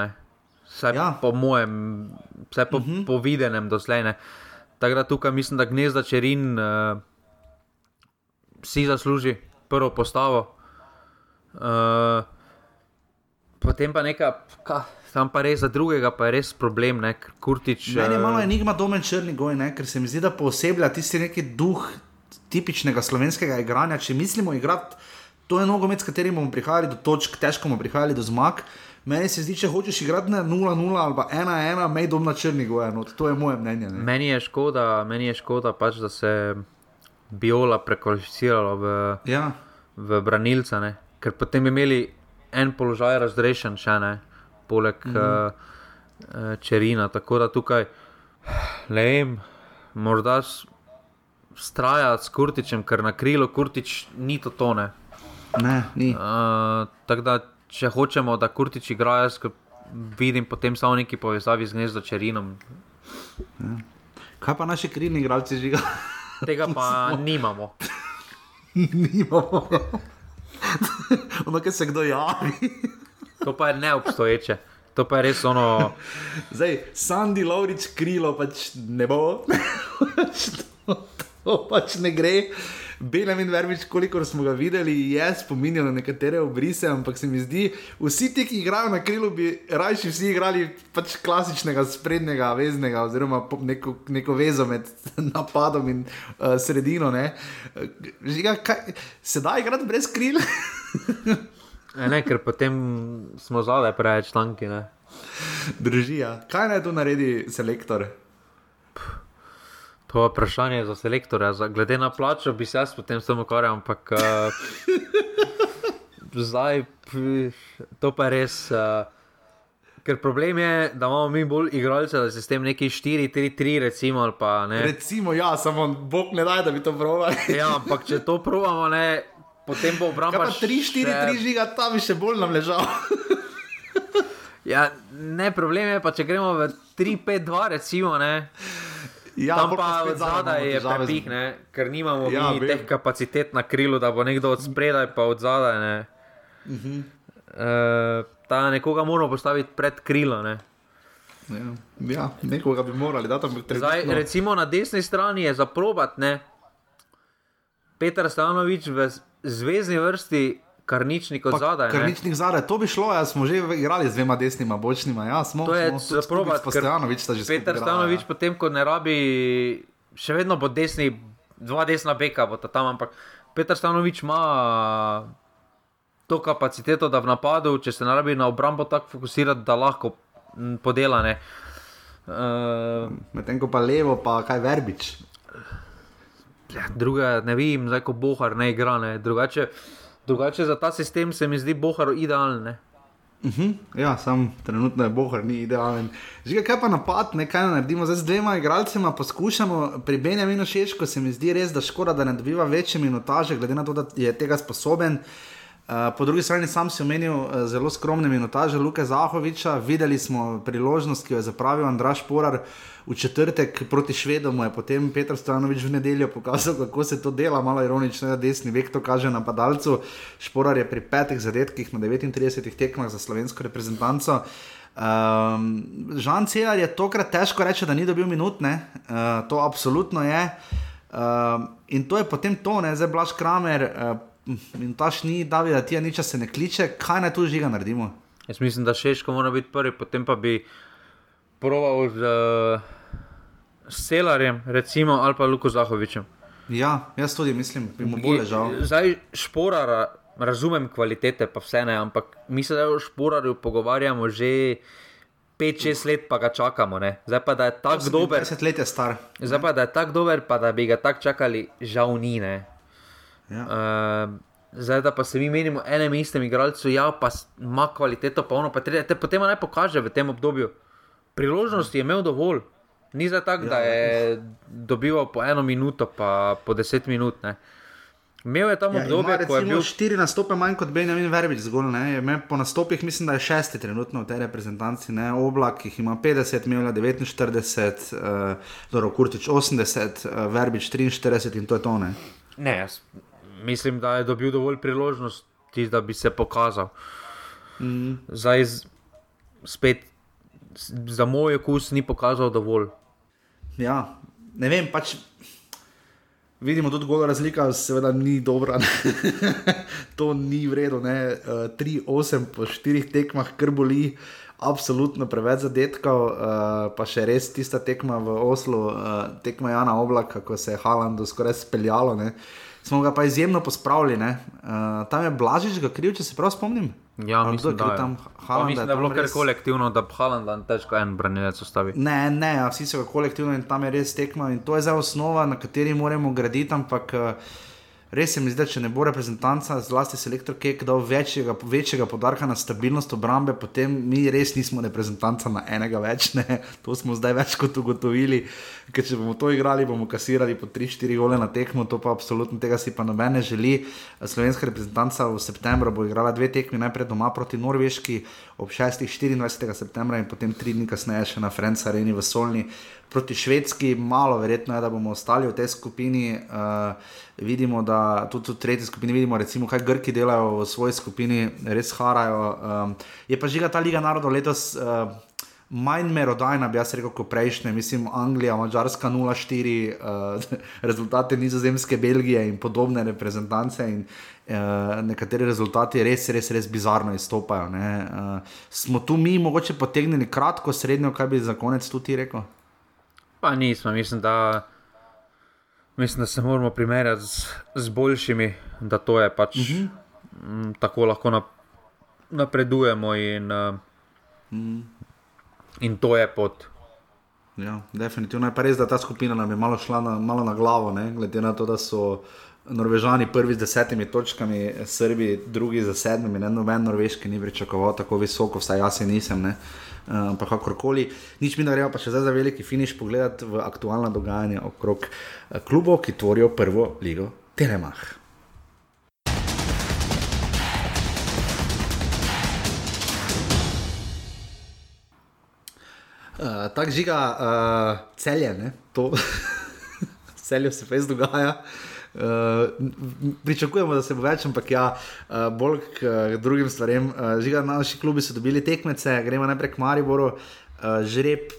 Vse ja. po mojem, vse po, uh mhm. -huh. po videnem doslej. Tako da tukaj mislim, da gnezda Čerin uh, si zasluži prvo postavo. Uh, potem pa nekaj. Ka, Tam pa res za drugega, pa je res problem, ne? kurtič. Meni je malo uh... enigma domen črni goj, ne? ker se mi zdi, da poseblja tisti neki duh tipičnega slovenskega igranja. Če mislimo igrati, to je nogomet, s katerim bomo prihajali do točk, težko bomo prihajali do zmag. Meni se zdi, če hočeš igrati na 0-0 ali 1-1, mej dom na črni goj, no? to je moje mnenje. Ne? Meni je škoda, meni je škoda pač, da se Biola prekvalificirala v, ja. v branilca, ne? ker potem bi imeli en položaj razrešen, še ne poleg mm -hmm. uh, Čerina. Tako da tukaj, le vem, morda strajati s Kurtičem, ker na krilu Kurtič ni to tone. Ne, ni. Uh, tako da, če hočemo, da Kurtič igra, jaz vidim potem samo neki povezavi z gnezdo Čerinom. Ja. Kaj pa naši krilni igralci žiga? Tega pa nimamo. nimamo. Ono, kaj se kdo javi. To pa je neobstoječe. To pa je res ono. Zdaj, Sandy Laurič krilo pač ne bo. to, to pač ne gre. Belem in verbič, koliko smo ga videli, je spominjal na nekatere obrise, ampak se mi zdi, vsi ti, ki igrajo na krilu, bi raje vsi igrali pač klasičnega sprednjega veznega, oziroma neko, neko vezo med napadom in uh, sredino. Žiga, kaj, se da igrati brez kril? E, ne, ker potem smo zadaj preveč tanki. Držijo. Kaj naj tu naredi selektor? To je vprašanje za selektorja. Glede na plačo bi se jaz potem s tem ukvarjal, ampak uh, zdaj to pa res. Uh, Ker problem je, da imamo mi bolj igralce, da se s tem neki 4-3-3, recimo. Pa, ne. Recimo, ja, samo Bog ne da, da bi to provali. ja, ampak če to provamo, ne, potem bo obramba. Ja, 3-4-3 žiga, tam bi še bolj nam ležal. Ja, ne, problem je pa, če gremo v 3-5-2, recimo. Ne. Ja, tam pa zadaj je prepih, ne, ker nimamo ja, teh kapacitet na krilu, da bo nekdo od spredaj pa od zadaj. Ne. Uh -huh. uh, ta nekoga moramo postaviti pred krilo. Ne. Ja, ja, nekoga bi morali, da tam bi trebalo. Recimo na desni strani je za probat, ne. Petar Stanovič v zvezdni vrsti Karničnik od zadaj. Karničnik zadaj, to bi šlo, ja, smo že igrali z dvema desnima, bočnima. Ja, smo, to je zaproba, da se Stanovič ta že spet. Peter Stanovič, ja. potem ko ne rabi, še vedno bo desni, dva desna beka bo tam, ampak Peter Stanovič ima to kapaciteto, da v napadu, če se ne rabi na obrambo tako fokusirati, da lahko podela. Uh, Medtem ko pa levo, pa kaj verbič. Ja, druga, ne vem, zdaj ko bohar ne igra, ne. drugače. Drugače za ta sistem se mi zdi bohar idealen. Uh mhm. -huh. Ja, sam trenutno je bohar ni idealen. Že kaj pa napad, ne kaj naredimo zdaj z dvema igralcema, poskušamo pri Benjaminu Šeško, se mi zdi res, da škoda, da ne dobiva večje minutaže, glede na to, da je tega sposoben. Uh, Eh, po drugi strani sam si omenil uh, zelo skromne minutaže Luka Zahoviča. Videli smo priložnost, ki jo je zapravil Andraš Porar v četrtek proti Švedom, je potem Petr Stanovič v nedeljo pokazal, kako se to dela, malo ironično, da desni vek to kaže napadalcu. Šporar je pri petih zadetkih na 39 tekmah za slovensko reprezentanco. Um, Žan Celar je tokrat težko reči, da ni dobil minut, uh, to absolutno je. Uh, in to je potem to, ne? zdaj Blaž Kramer. Uh, in taš ni, da bi ti nič se ne kliče, kaj naj tu žiga naredimo. Jaz mislim, da Šeško mora biti prvi, potem pa bi proval z, s Celarjem, recimo, ali pa Luko Zahovičem. Ja, jaz tudi mislim, da bi mu bolje žal. Zdaj šporara, razumem kvalitete, pa vse ne, ampak mi se zdaj o šporarju pogovarjamo že. 5-6 let pa ga čakamo, ne? zdaj pa da je tako dober. 20 let je star. Zdaj pa da je tako dober, pa da bi ga tako čakali, žal ni. Ne? Ja. Uh, zdaj, da pa se mi menimo enem istem igralcu, ja, pa ima kvaliteto, pa ono, pa treba, te potem naj pokaže v tem obdobju. Priložnosti je imel dovolj, ni za tak, ja, da je dobival po eno minuto, pa po deset minut. Ne. Imel je tam ja, obdobje, ko je bil štiri nastope manj kot Benjamin Verbič, zgolj ne. Po nastopih mislim, da je šesti trenutno v tej reprezentanci, ne. Oblak jih ima 50, imel je 49, uh, Doro Kurtič 80, uh, Verbič 43 in to je to ne. Ne, jaz mislim, da je dobil dovolj priložnosti, da bi se pokazal. Mm. Zdaj, spet, za moj okus, ni pokazal dovolj. Ja, ne vem, pač. Vidimo tudi gola razlika, seveda ni dobra. to ni vredno. 3-8 uh, po 4 tekmah, kar boli, absolutno preveč zadetkov. Uh, pa še res tista tekma v Oslu, uh, tekma Jana Oblaka, ko se je Halandu skoraj speljalo. Uh, smo ga pa izjemno pospravili. Uh, tam je Blažič, ga kriv, če se prav spomnim. Ja, mislim, da, tam Haaland, mislim, da je bilo kar res... kolektivno, da bi Haaland težko en branilec ostavil. Ne, ne, ja, vsi so ga kolektivno in tam je res tekmo in to je zdaj osnova, na kateri moramo graditi. Ampak uh, res se mi zdi, da če ne bo reprezentanca, zlasti selektor Kek, dal večjega, večjega podarka na stabilnost obrambe, potem mi res nismo reprezentanca na enega več. Ne. To smo zdaj več kot ugotovili. Ker če bomo to igrali, bomo kasirali po 3-4 gole na tekmo, to pa absolutno tega si pa noben ne želi. Slovenska reprezentanca v septembru bo igrala dve tekmi, najprej doma proti Norveški ob 6-24. septembra in potem tri dni kasneje še na French Areni v Solni proti Švedski, malo verjetno je, da bomo ostali v tej skupini. Uh, vidimo, da tudi v tretji skupini vidimo, recimo, kaj Grki delajo v svoji skupini, res harajo. Um, je pa žiga ta Liga narodov letos. Uh, Manj merodajna, bi jaz rekel, kot prejšnje, mislim, Anglija, Mačarska 0-4, uh, rezultate Nizozemske, Belgije in podobne reprezentance. In, uh, nekateri rezultati res, res, res bizarno izstopajo. Uh, smo tu mi mogoče potegnili kratko, srednjo, kaj bi za konec tudi rekel? Pa nismo, mislim, da, mislim, da se moramo primerjati z, z boljšimi, da to je pač uh -huh. m, tako lahko nap, napredujemo in, uh, mm. in to je pot. Ja, definitivno je pa res, da ta skupina nam je malo šla na, malo na glavo, ne? glede na to, da so. Norvežani prvi z desetimi točkami, Srbi drugi z sedmimi, ne noben norveški ni pričakoval tako visoko, vsaj jaz nisem. Uh, Eh, ampak kakorkoli, nič mi ne gre, pa še zdaj za veliki finiš pogledati v aktualna dogajanja okrog eh, klubov, ki tvorijo prvo ligo Telemach. Uh, Tako žiga uh, celje, ne? to celje se fez dogaja. Uh, pričakujemo, da se bo več, ampak ja, uh, bolj k uh, drugim stvarem. Uh, žiga, naši klubi so dobili tekmece, gremo najprej k Mariboru, uh, žreb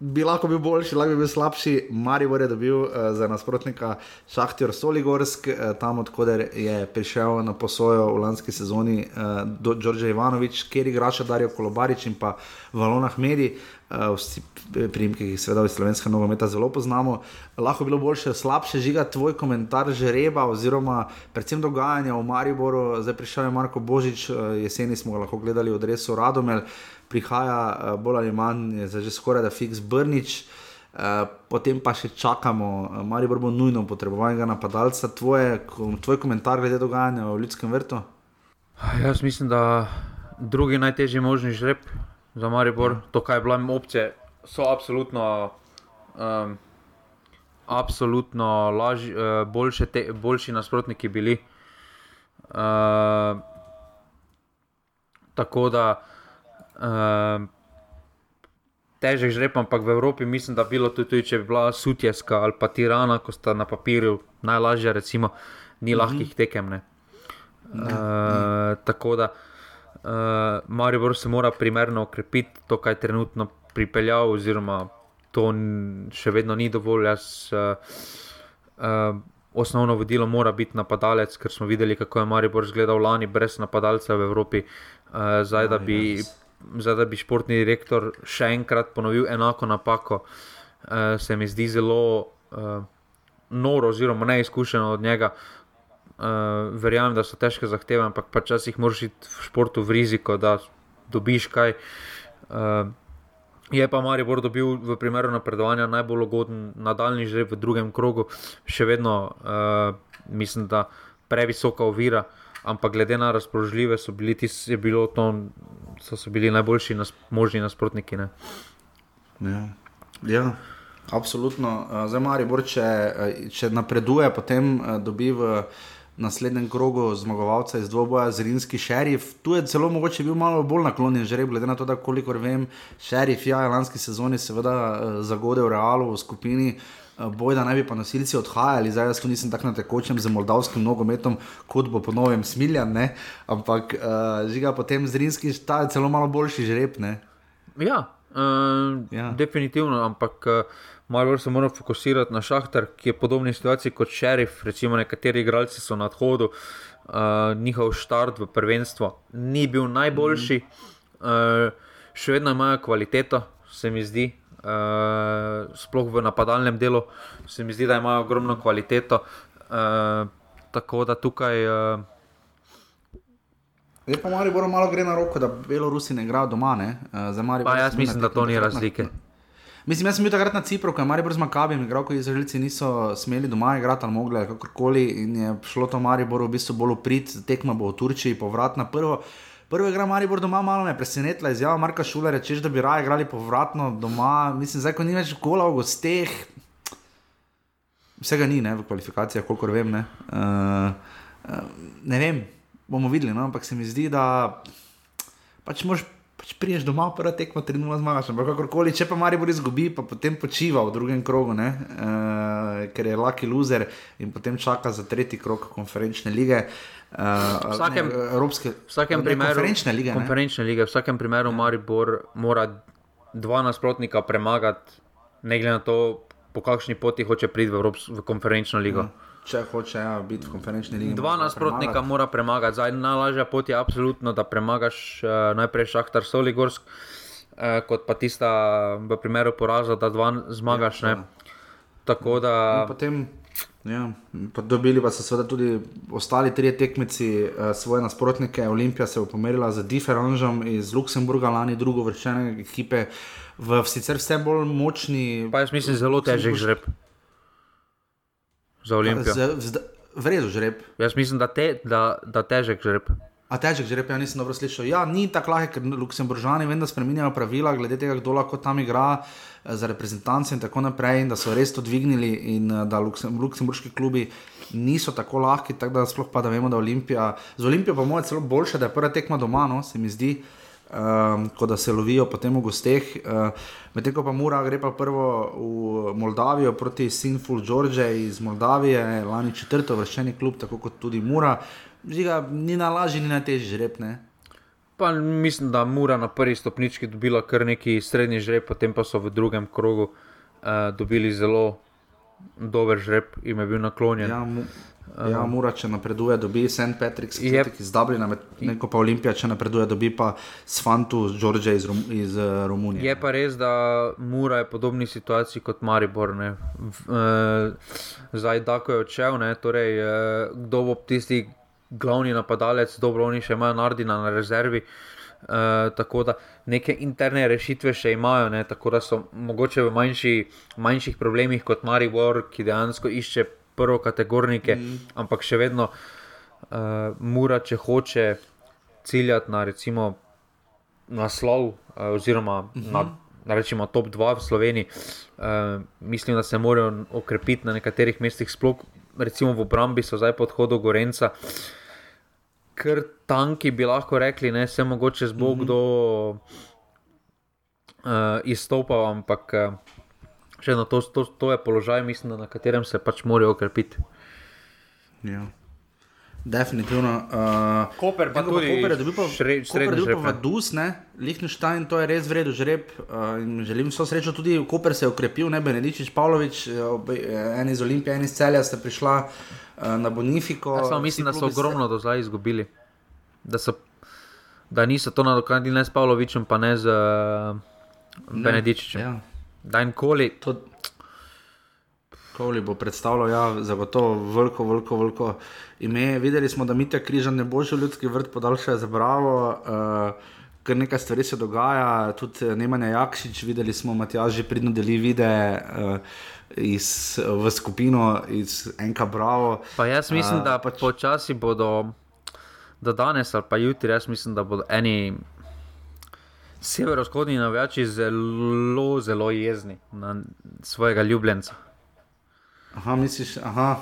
bi lahko bil boljši, lahko bi bil slabši. Marijo je dobil uh, za nasprotnika Šahtjor Soligorsk, uh, tam odkuder je prišel na posojo v lanski sezoni uh, do Đorđa Ivanovič, kjer igraša Darijo Kolobarič in pa Valonah Medi. Uh, vsi primki, ki jih seveda iz slovenskega nogometa zelo poznamo, lahko bi bilo boljše, slabše žiga tvoj komentar žreba oziroma predvsem dogajanja v Mariboru. Zdaj prišel je Marko Božič, jeseni smo ga lahko gledali v Dresu Radomel. Uh, prihaja uh, bolj ali manj, zdaj že skoraj da fiks Brnič. Uh, potem pa še čakamo, uh, ali bo nujno potrebovanega napadalca. Tvoje, tvoj komentar glede dogajanja v Ljudskem vrtu? Jaz mislim, da drugi najtežji možni žreb za Maribor, to, kaj je bila opcija, so absolutno, um, absolutno laž, boljše te, boljši nasprotniki bili. Uh, tako da uh, težek žreb, ampak v Evropi mislim, da bi bilo tudi, tudi, če bi bila Sutjeska ali pa Tirana, ko sta na papirju najlažje, recimo, ni mhm. lahkih tekem. Ne. Ne, uh, ne. Tako da uh, Maribor se mora primerno okrepiti, to, kaj je trenutno pripeljal, oziroma to še vedno ni dovolj. Jaz, uh, uh, osnovno vodilo mora biti napadalec, ker smo videli, kako je Maribor izgledal lani brez napadalca v Evropi. Uh, zdaj, da bi zdaj, da bi športni direktor še enkrat ponovil enako napako, uh, se mi zdi zelo uh, noro, oziroma neizkušeno od njega. Uh, verjamem, da so težke zahteve, ampak včasih moraš iti v športu v riziko, da dobiš kaj. Uh, je pa Maribor dobil v primeru napredovanja najbolj ugoden nadaljni že v drugem krogu, še vedno uh, mislim, da previsoka ovira. Ampak glede na razpoložljive, so bili, tis, bilo to so, so bili najboljši nas, možni nasprotniki. Ja. ja, absolutno. Eh, zdaj, Maribor, če, eh, če napreduje, potem eh, dobi v naslednjem krogu zmagovalca iz dvoboja z Rimski šerif. Tu je celo mogoče bil malo bolj naklonjen žreb, glede na to, da kolikor vem, šerif ja, je lanski sezoni seveda zagodel Realu v skupini. Boj, da naj bi pa nosilci odhajali, zdaj jaz nisem tako na tekočem z moldavskim nogometom, kot bo po novem smiljan, ne? ampak uh, žiga potem z Rimskim, ta je celo malo boljši žreb. Ne? Ja, uh, ja, definitivno, ampak uh, malo bolj se moramo fokusirati na šahtar, ki je v podobni situaciji kot šerif. Recimo, nekateri igralci so na odhodu, uh, njihov štart v prvenstvo ni bil najboljši, mm. uh, še vedno imajo kvaliteto, se mi zdi uh, sploh v napadalnem delu, se mi zdi, da imajo ogromno kvaliteto. Uh, tako da tukaj. Uh, Je pa malo, malo gre na roko, da Belorusi ne igrajo doma. Ne? Uh, pa jaz mislim, da to ni razlike. Mislim, jaz sem bil takrat na Cipru, ko je Maribor z Makabim igral, ko izraelci niso smeli doma igrati ali mogli, kakorkoli. In je šlo to Mariboru v bistvu bolj uprit, tekma bo v Turčiji, povrat na prvo. Prvo igra Maribor doma, malo me je presenetila izjava Marka Šula, rečeš, da bi raje igrali povratno doma. Mislim, zdaj, ko ni več gola v gosteh, vsega ni ne, v kvalifikacijah, kolikor vem. Ne. Uh, uh, ne vem, bomo videli, no, ampak se mi zdi, da pač moraš. Pač priješ doma, prva tekma, tri nula zmagaš. Ampak kakorkoli, če pa Maribor izgubi, pa potem počiva v drugem krogu, uh, ker je lucky loser in potem čaka za tretji krog konferenčne lige. Uh, vsakem, ne, Evropske, vsakem primeru, konferenčne lige. Konferenčne lige. V vsakem primeru. Maribor mora dva nasprotnika premagati, ne glede na to, po kakšni poti hoče priti v, Evrops, v konferenčno ligo. Ja. Če hoče ja, biti v konferenčni ligi. Dva nasprotnika mora premagati. Zdaj, najlažja pot je absolutno, da premagaš uh, najprej Šahtar Soligorsk, uh, kot pa tista v primeru poraza, da dva zmagaš. Ja, Tako da. Potem Ja, dobili pa so seveda tudi ostali trije tekmeci, uh, svoje nasprotnike. Olimpija se je pomerila z Differenžom iz Luksemburga, lani drugo vršene ekipe, v sicer vse bolj močni. Pa jaz mislim, zelo težek žreb za Olimpijo. V redu žreb. Jaz mislim, da, te, da, da težek žreb. A težek žreb, ja nisem dobro slišal. Ja, ni tako lahko, ker Luksemburžani vedno spremenjajo pravila glede tega, kdo lahko tam igra. Eh, za reprezentance in tako naprej, in da so res to dvignili, in eh, da luksemburški klubi niso tako lahki, tako da sploh pa da vemo, da Olimpija, z Olimpijo pa moje celo boljše, da je prva tekma doma, no, se mi zdi. Um, kot da se lovijo potem v gosteh. Uh, Medtem ko pa Mura gre pa prvo v Moldavijo proti Sinful George iz Moldavije, lani četrto vrščeni klub, tako kot tudi Mura. Žiga, ni na lažji, ni na težji žreb. Ne? Pa mislim, da Mura na prvi stopnički dobila kar neki srednji žreb, potem pa so v drugem krogu uh, dobili zelo dober žreb in je bil naklonjen. Ja, ja Mura, če napreduje, dobi St. Patrick's yep. iz Dublina, neko pa Olimpija, če napreduje, dobi pa z George iz, Rom, iz uh, Romunije. Je pa res, da Mura je v podobni situaciji kot Maribor. Uh, zdaj, da ko je odšel, ne, torej, uh, kdo bo tisti glavni napadalec, dobro, oni še imajo Nardina na rezervi. Uh, tako da neke interne rešitve še imajo, ne, tako da so mogoče v manjši, manjših problemih kot Maribor, ki dejansko išče prvo kategornike, mm. ampak še vedno uh, mora, če hoče ciljati na recimo naslov uh, oziroma mm -hmm. na. Rečemo top 2 v Sloveniji, uh, mislim, da se morajo okrepiti na nekaterih mestih, sploh recimo v obrambi, so zdaj podhodu Gorenca. Kar tanki bi lahko rekli, ne se mogoče z Bog kdo uh, izstopal, ampak uh, še eno, to, to, to je položaj, mislim, na katerem se pač morajo okrepiti. Ja. Definitivno. Uh, Koper, pa tudi Koper, da bi pa srednji žreb. Pa dus, ne, Liechtenstein, to je res vredo žreb. Uh, želim vso srečo tudi, Koper se je okrepil, ne Benedičič, Pavlović, en iz Olimpije, en iz celja sta prišla. Uh, Eh, na Bonifiko. Ja, samo mislim, da so ogromno se... do zdaj izgubili. Da, so, da niso to nadoknadili ne s Pavlovičem, pa ne z uh, Benedičičem. Ja. Da jim koli. To... Koli bo predstavljal, ja, zagotovo veliko, veliko, veliko ime. Videli smo, da Mitja Križan ne bo že ljudski vrt podaljšal za bravo. Uh, Ker nekaj stvari se dogaja, tudi Nemanja Jakšič, videli smo, Matjaž že pridno deli videe. Uh, iz, v skupino, iz enega Bravo. Pa jaz mislim, uh, da pač... počasi bodo, da danes ali pa jutri, jaz mislim, da bodo eni severovzhodni navijači zelo, zelo jezni na svojega ljubljenca. Aha, misliš, aha.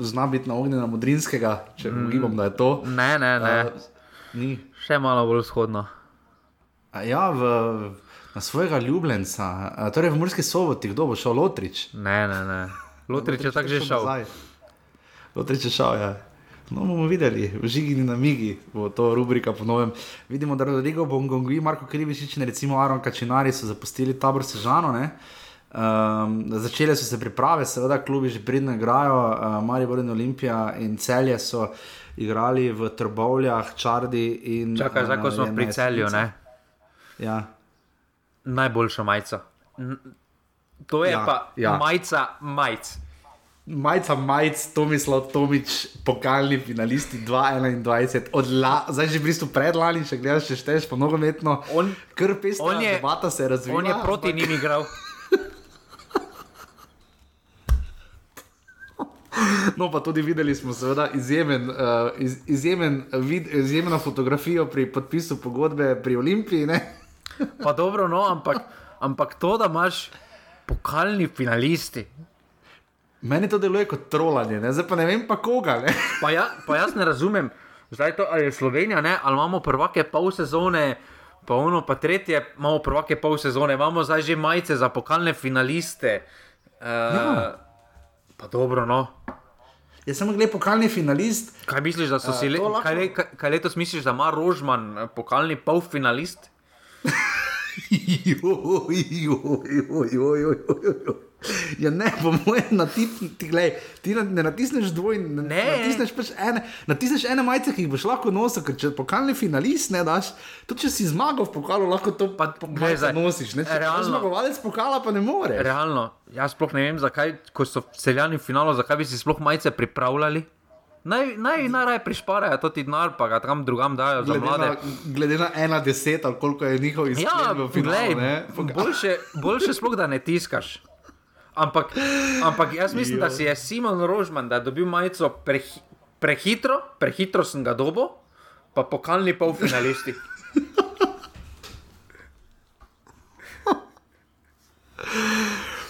Zna biti na ognju na modrinskega, če mm, ugibam, da je to. Ne, ne, ne. Uh, Še malo bolj vzhodno. Ja, v, na svojega ljubljenca, torej v Murski soboti, kdo bo šel, Lotrič. Ne, ne, ne. Lotrič je tako že šel. Lotrič je šel, ja. No, bomo videli, v žigi in na migi bo to rubrika ponovem. Vidimo, da Rodrigo Bongongi, Marko Krivičič in recimo Aron Kačinari so zapustili tabor Sežano. Um, začele so se priprave, seveda, klubi že pridno igrajo, uh, Marijo in Olimpija in celje so igrali v Trbovljah, Čardi in. Čakaj, zdaj ko smo pri celju, ne? Ja najboljša majica. To je ja, pa ja. majica majic. Majica majic, Tomislav Tomič, pokalni finalisti 2021, zdaj že v bistvu predlani, če gledaš, če šteješ po nogometno. On, Krpist, on je, debata se razvija. On je proti njim igral. No, pa tudi videli smo, seveda, izjemen, uh, iz, izjemen vid, izjemno fotografijo pri podpisu pogodbe pri Olimpiji. Ne? Pa dobro, no, ampak, ampak to, da imaš pokalni finalisti. Meni to deluje kot trolanje, ne? zdaj pa ne vem, pa koga. Pa, ja, pa jaz ne razumem, zdaj to je Slovenija, ne? ali imamo prvake pol sezone, pa ono pa tretje, imamo prvake pol sezone, imamo zdaj že majice za pokalne finaliste. Uh, ja. Pa dobro, no. Jaz sem gledal pokalni finalist. Kaj misliš, da so uh, si le, kaj, kaj, kaj letos misliš, da ima Rožman eh, pokalni polfinalist? Ja, ne, po mojem, na ti, glej, ti ne natisneš dvojne, ne, ne. Natisneš, pač ene, natisneš ene majice, ki jih boš lahko nosil, ker če pokalni finalist ne daš, tudi če si zmagal v pokalu, lahko to pa zdaj nosiš. Ne, če si zmagovalec pokala, pa ne more. Realno, jaz sploh ne vem, zakaj, ko so celjani v finalu, zakaj bi si sploh majice pripravljali. Naj, naj, najraje prišparajo to ti denar, pa ga tam drugam dajo za glede mlade. Na, glede na ena deset, ali koliko je njihov izkušnja. Ja, glej, boljše, boljše sploh, da ne tiskaš. Ampak, ampak jaz mislim, da si je Simon Rožman, da je dobil majico prehi, prehitro, prehitro sem ga dobo, pa pokalni polfinalisti.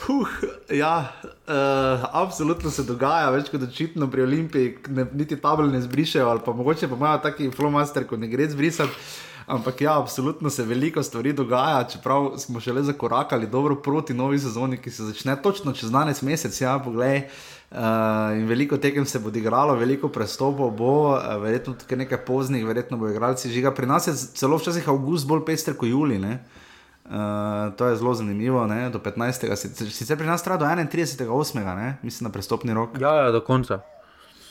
Huh, ja, uh, absolutno se dogaja, več kot očitno pri Olimpiji, ne, niti tabel ne zbrišajo, ali pa mogoče pa imajo taki flomaster, ko ne gre zbrisati. Ampak ja, absolutno se veliko stvari dogaja, čeprav smo šele zakorakali dobro proti novi sezoni, ki se začne točno čez 12 mesec. Ja, poglej. Uh, in veliko tekem se bo odigralo, veliko prestopov bo, uh, verjetno tudi nekaj poznih, verjetno bo igralci žiga. Pri nas je celo včasih avgust bolj pester kot juli. Uh, to je zelo zanimivo, ne? do 15. sicer pri nas traja do 31. 8. mislim na prestopni rok. Ja, ja do konca.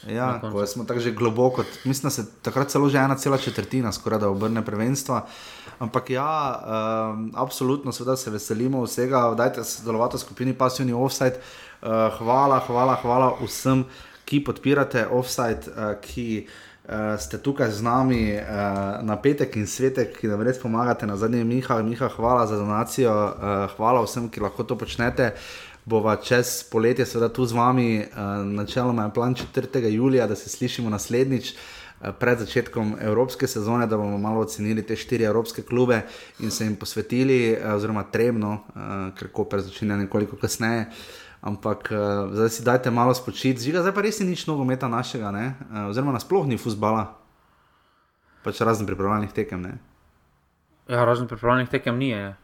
Ja, ko smo tako že globoko, mislim, da se takrat celo že ena cela četrtina, skoraj da obrne prvenstva. Ampak ja, um, absolutno se veselimo vsega, dajte sodelovati v skupini Passivni Offside. Uh, hvala, hvala, hvala vsem, ki podpirate Offside, uh, ki uh, ste tukaj z nami uh, na petek in svetek, ki nam res pomagate. Na zadnje, Miha, Miha, hvala za donacijo, uh, hvala vsem, ki lahko to počnete. Uh, bova čez poletje, seveda tu z vami, uh, načeloma je plan 4. julija, da se slišimo naslednjič. Eh, pred začetkom evropske sezone, da bomo malo ocenili te štiri evropske klube in se jim posvetili, eh, oziroma tremno, ker Koper začne nekoliko kasneje. Ampak zdaj si dajte malo spočiti, žiga, zdaj pa res ni nič nogometa našega, ne? oziroma nasplošno ni fusbala, pač razen pripravljalnih tekem. Ne? Ja, razen pripravljalnih tekem ni. Je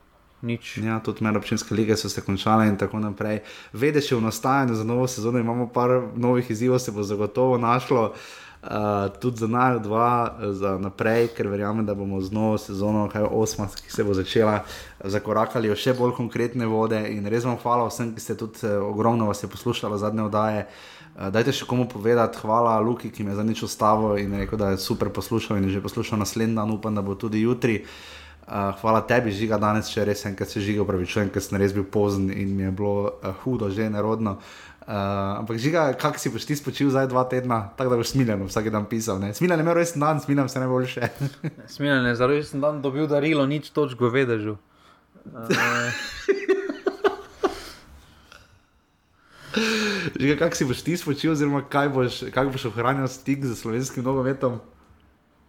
nič. Ja, tudi medobčinske lige so se končale in tako naprej. Vedeš, v nastajanju za novo sezono imamo par novih izzivov, se bo zagotovo našlo. Uh, tudi za naj dva, za naprej, ker verjamem, da bomo z novo sezono, kaj osma, ki se bo začela, zakorakali v še bolj konkretne vode. In res vam hvala vsem, ki ste tudi uh, ogromno vas je poslušali zadnje oddaje. Uh, dajte še komu povedati, hvala Luki, ki me je za nič ustavil in rekel, da je super poslušal in je že poslušal naslednji dan, upam, da bo tudi jutri. Uh, Uh, hvala tebi, žiga danes, če res ker se žiga, upravičujem, ker sem res bil pozen in mi je bilo uh, hudo, že nerodno. Uh, ampak žiga, kak si boš ti spočil zdaj dva tedna, tako da boš smiljen vsak dan pisal. Ne? Smiljen je imel res dan, smiljen se najboljše. smiljen je, zelo sem dan dobil darilo, nič točko vedežu. Uh, Žiga, kak si boš ti spočil, oziroma kaj boš, boš ohranil stik z slovenskim nogometom?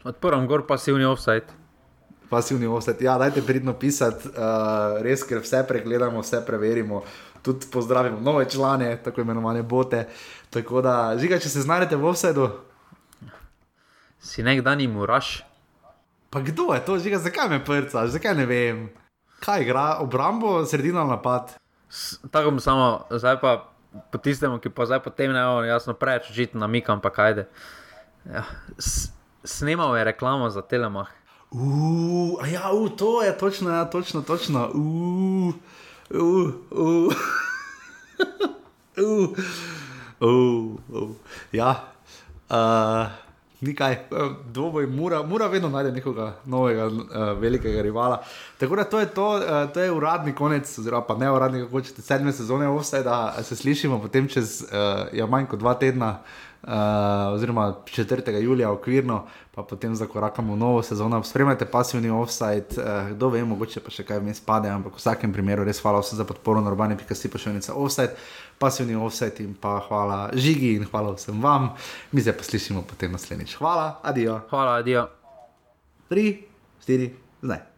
Odprl gor pasivni offside pasivni offset. Ja, dajte pridno pisati, uh, res, ker vse pregledamo, vse preverimo. Tudi pozdravimo nove člane, tako imenovane bote. Tako da, žiga, če se znajdete v offsetu. Si nekdaj jim uraš. Pa kdo je to, žiga, zakaj me prcaš, zakaj ne vem? Kaj igra, obrambo, sredino napad. S, tako bom samo, zdaj pa po tistemu, ki pa zdaj potem ne bo jasno preveč žitno namikam, pa kajde. Ja, snemal je reklamo za telemah. Uf, ja, uh, to je točno, ja, točno, točno. Uf, uf, uf. uh, uh, uh. Ja, uh, nekaj, dvoboj, mora, mora vedno najti nekoga novega, uh, velikega rivala. Tako da to je to, uh, to je uradni konec, oziroma pa ne uradni, kako hočete, sedme sezone, vse da se slišimo potem čez uh, ja, manj kot dva tedna uh, oziroma 4. julija, okvirno, pa potem zakorakamo v novo sezono. Spremljate pasivni offside, uh, kdo ve, mogoče pa še kaj vmes pade, ampak v vsakem primeru res hvala vsem za podporo, norbani, pika si pošiljnica offside, pasivni offside in pa hvala žigi in hvala vsem vam. Mi se pa slišimo potem naslednjič. Hvala, adijo. Hvala, adijo. Tri, štiri, zdaj.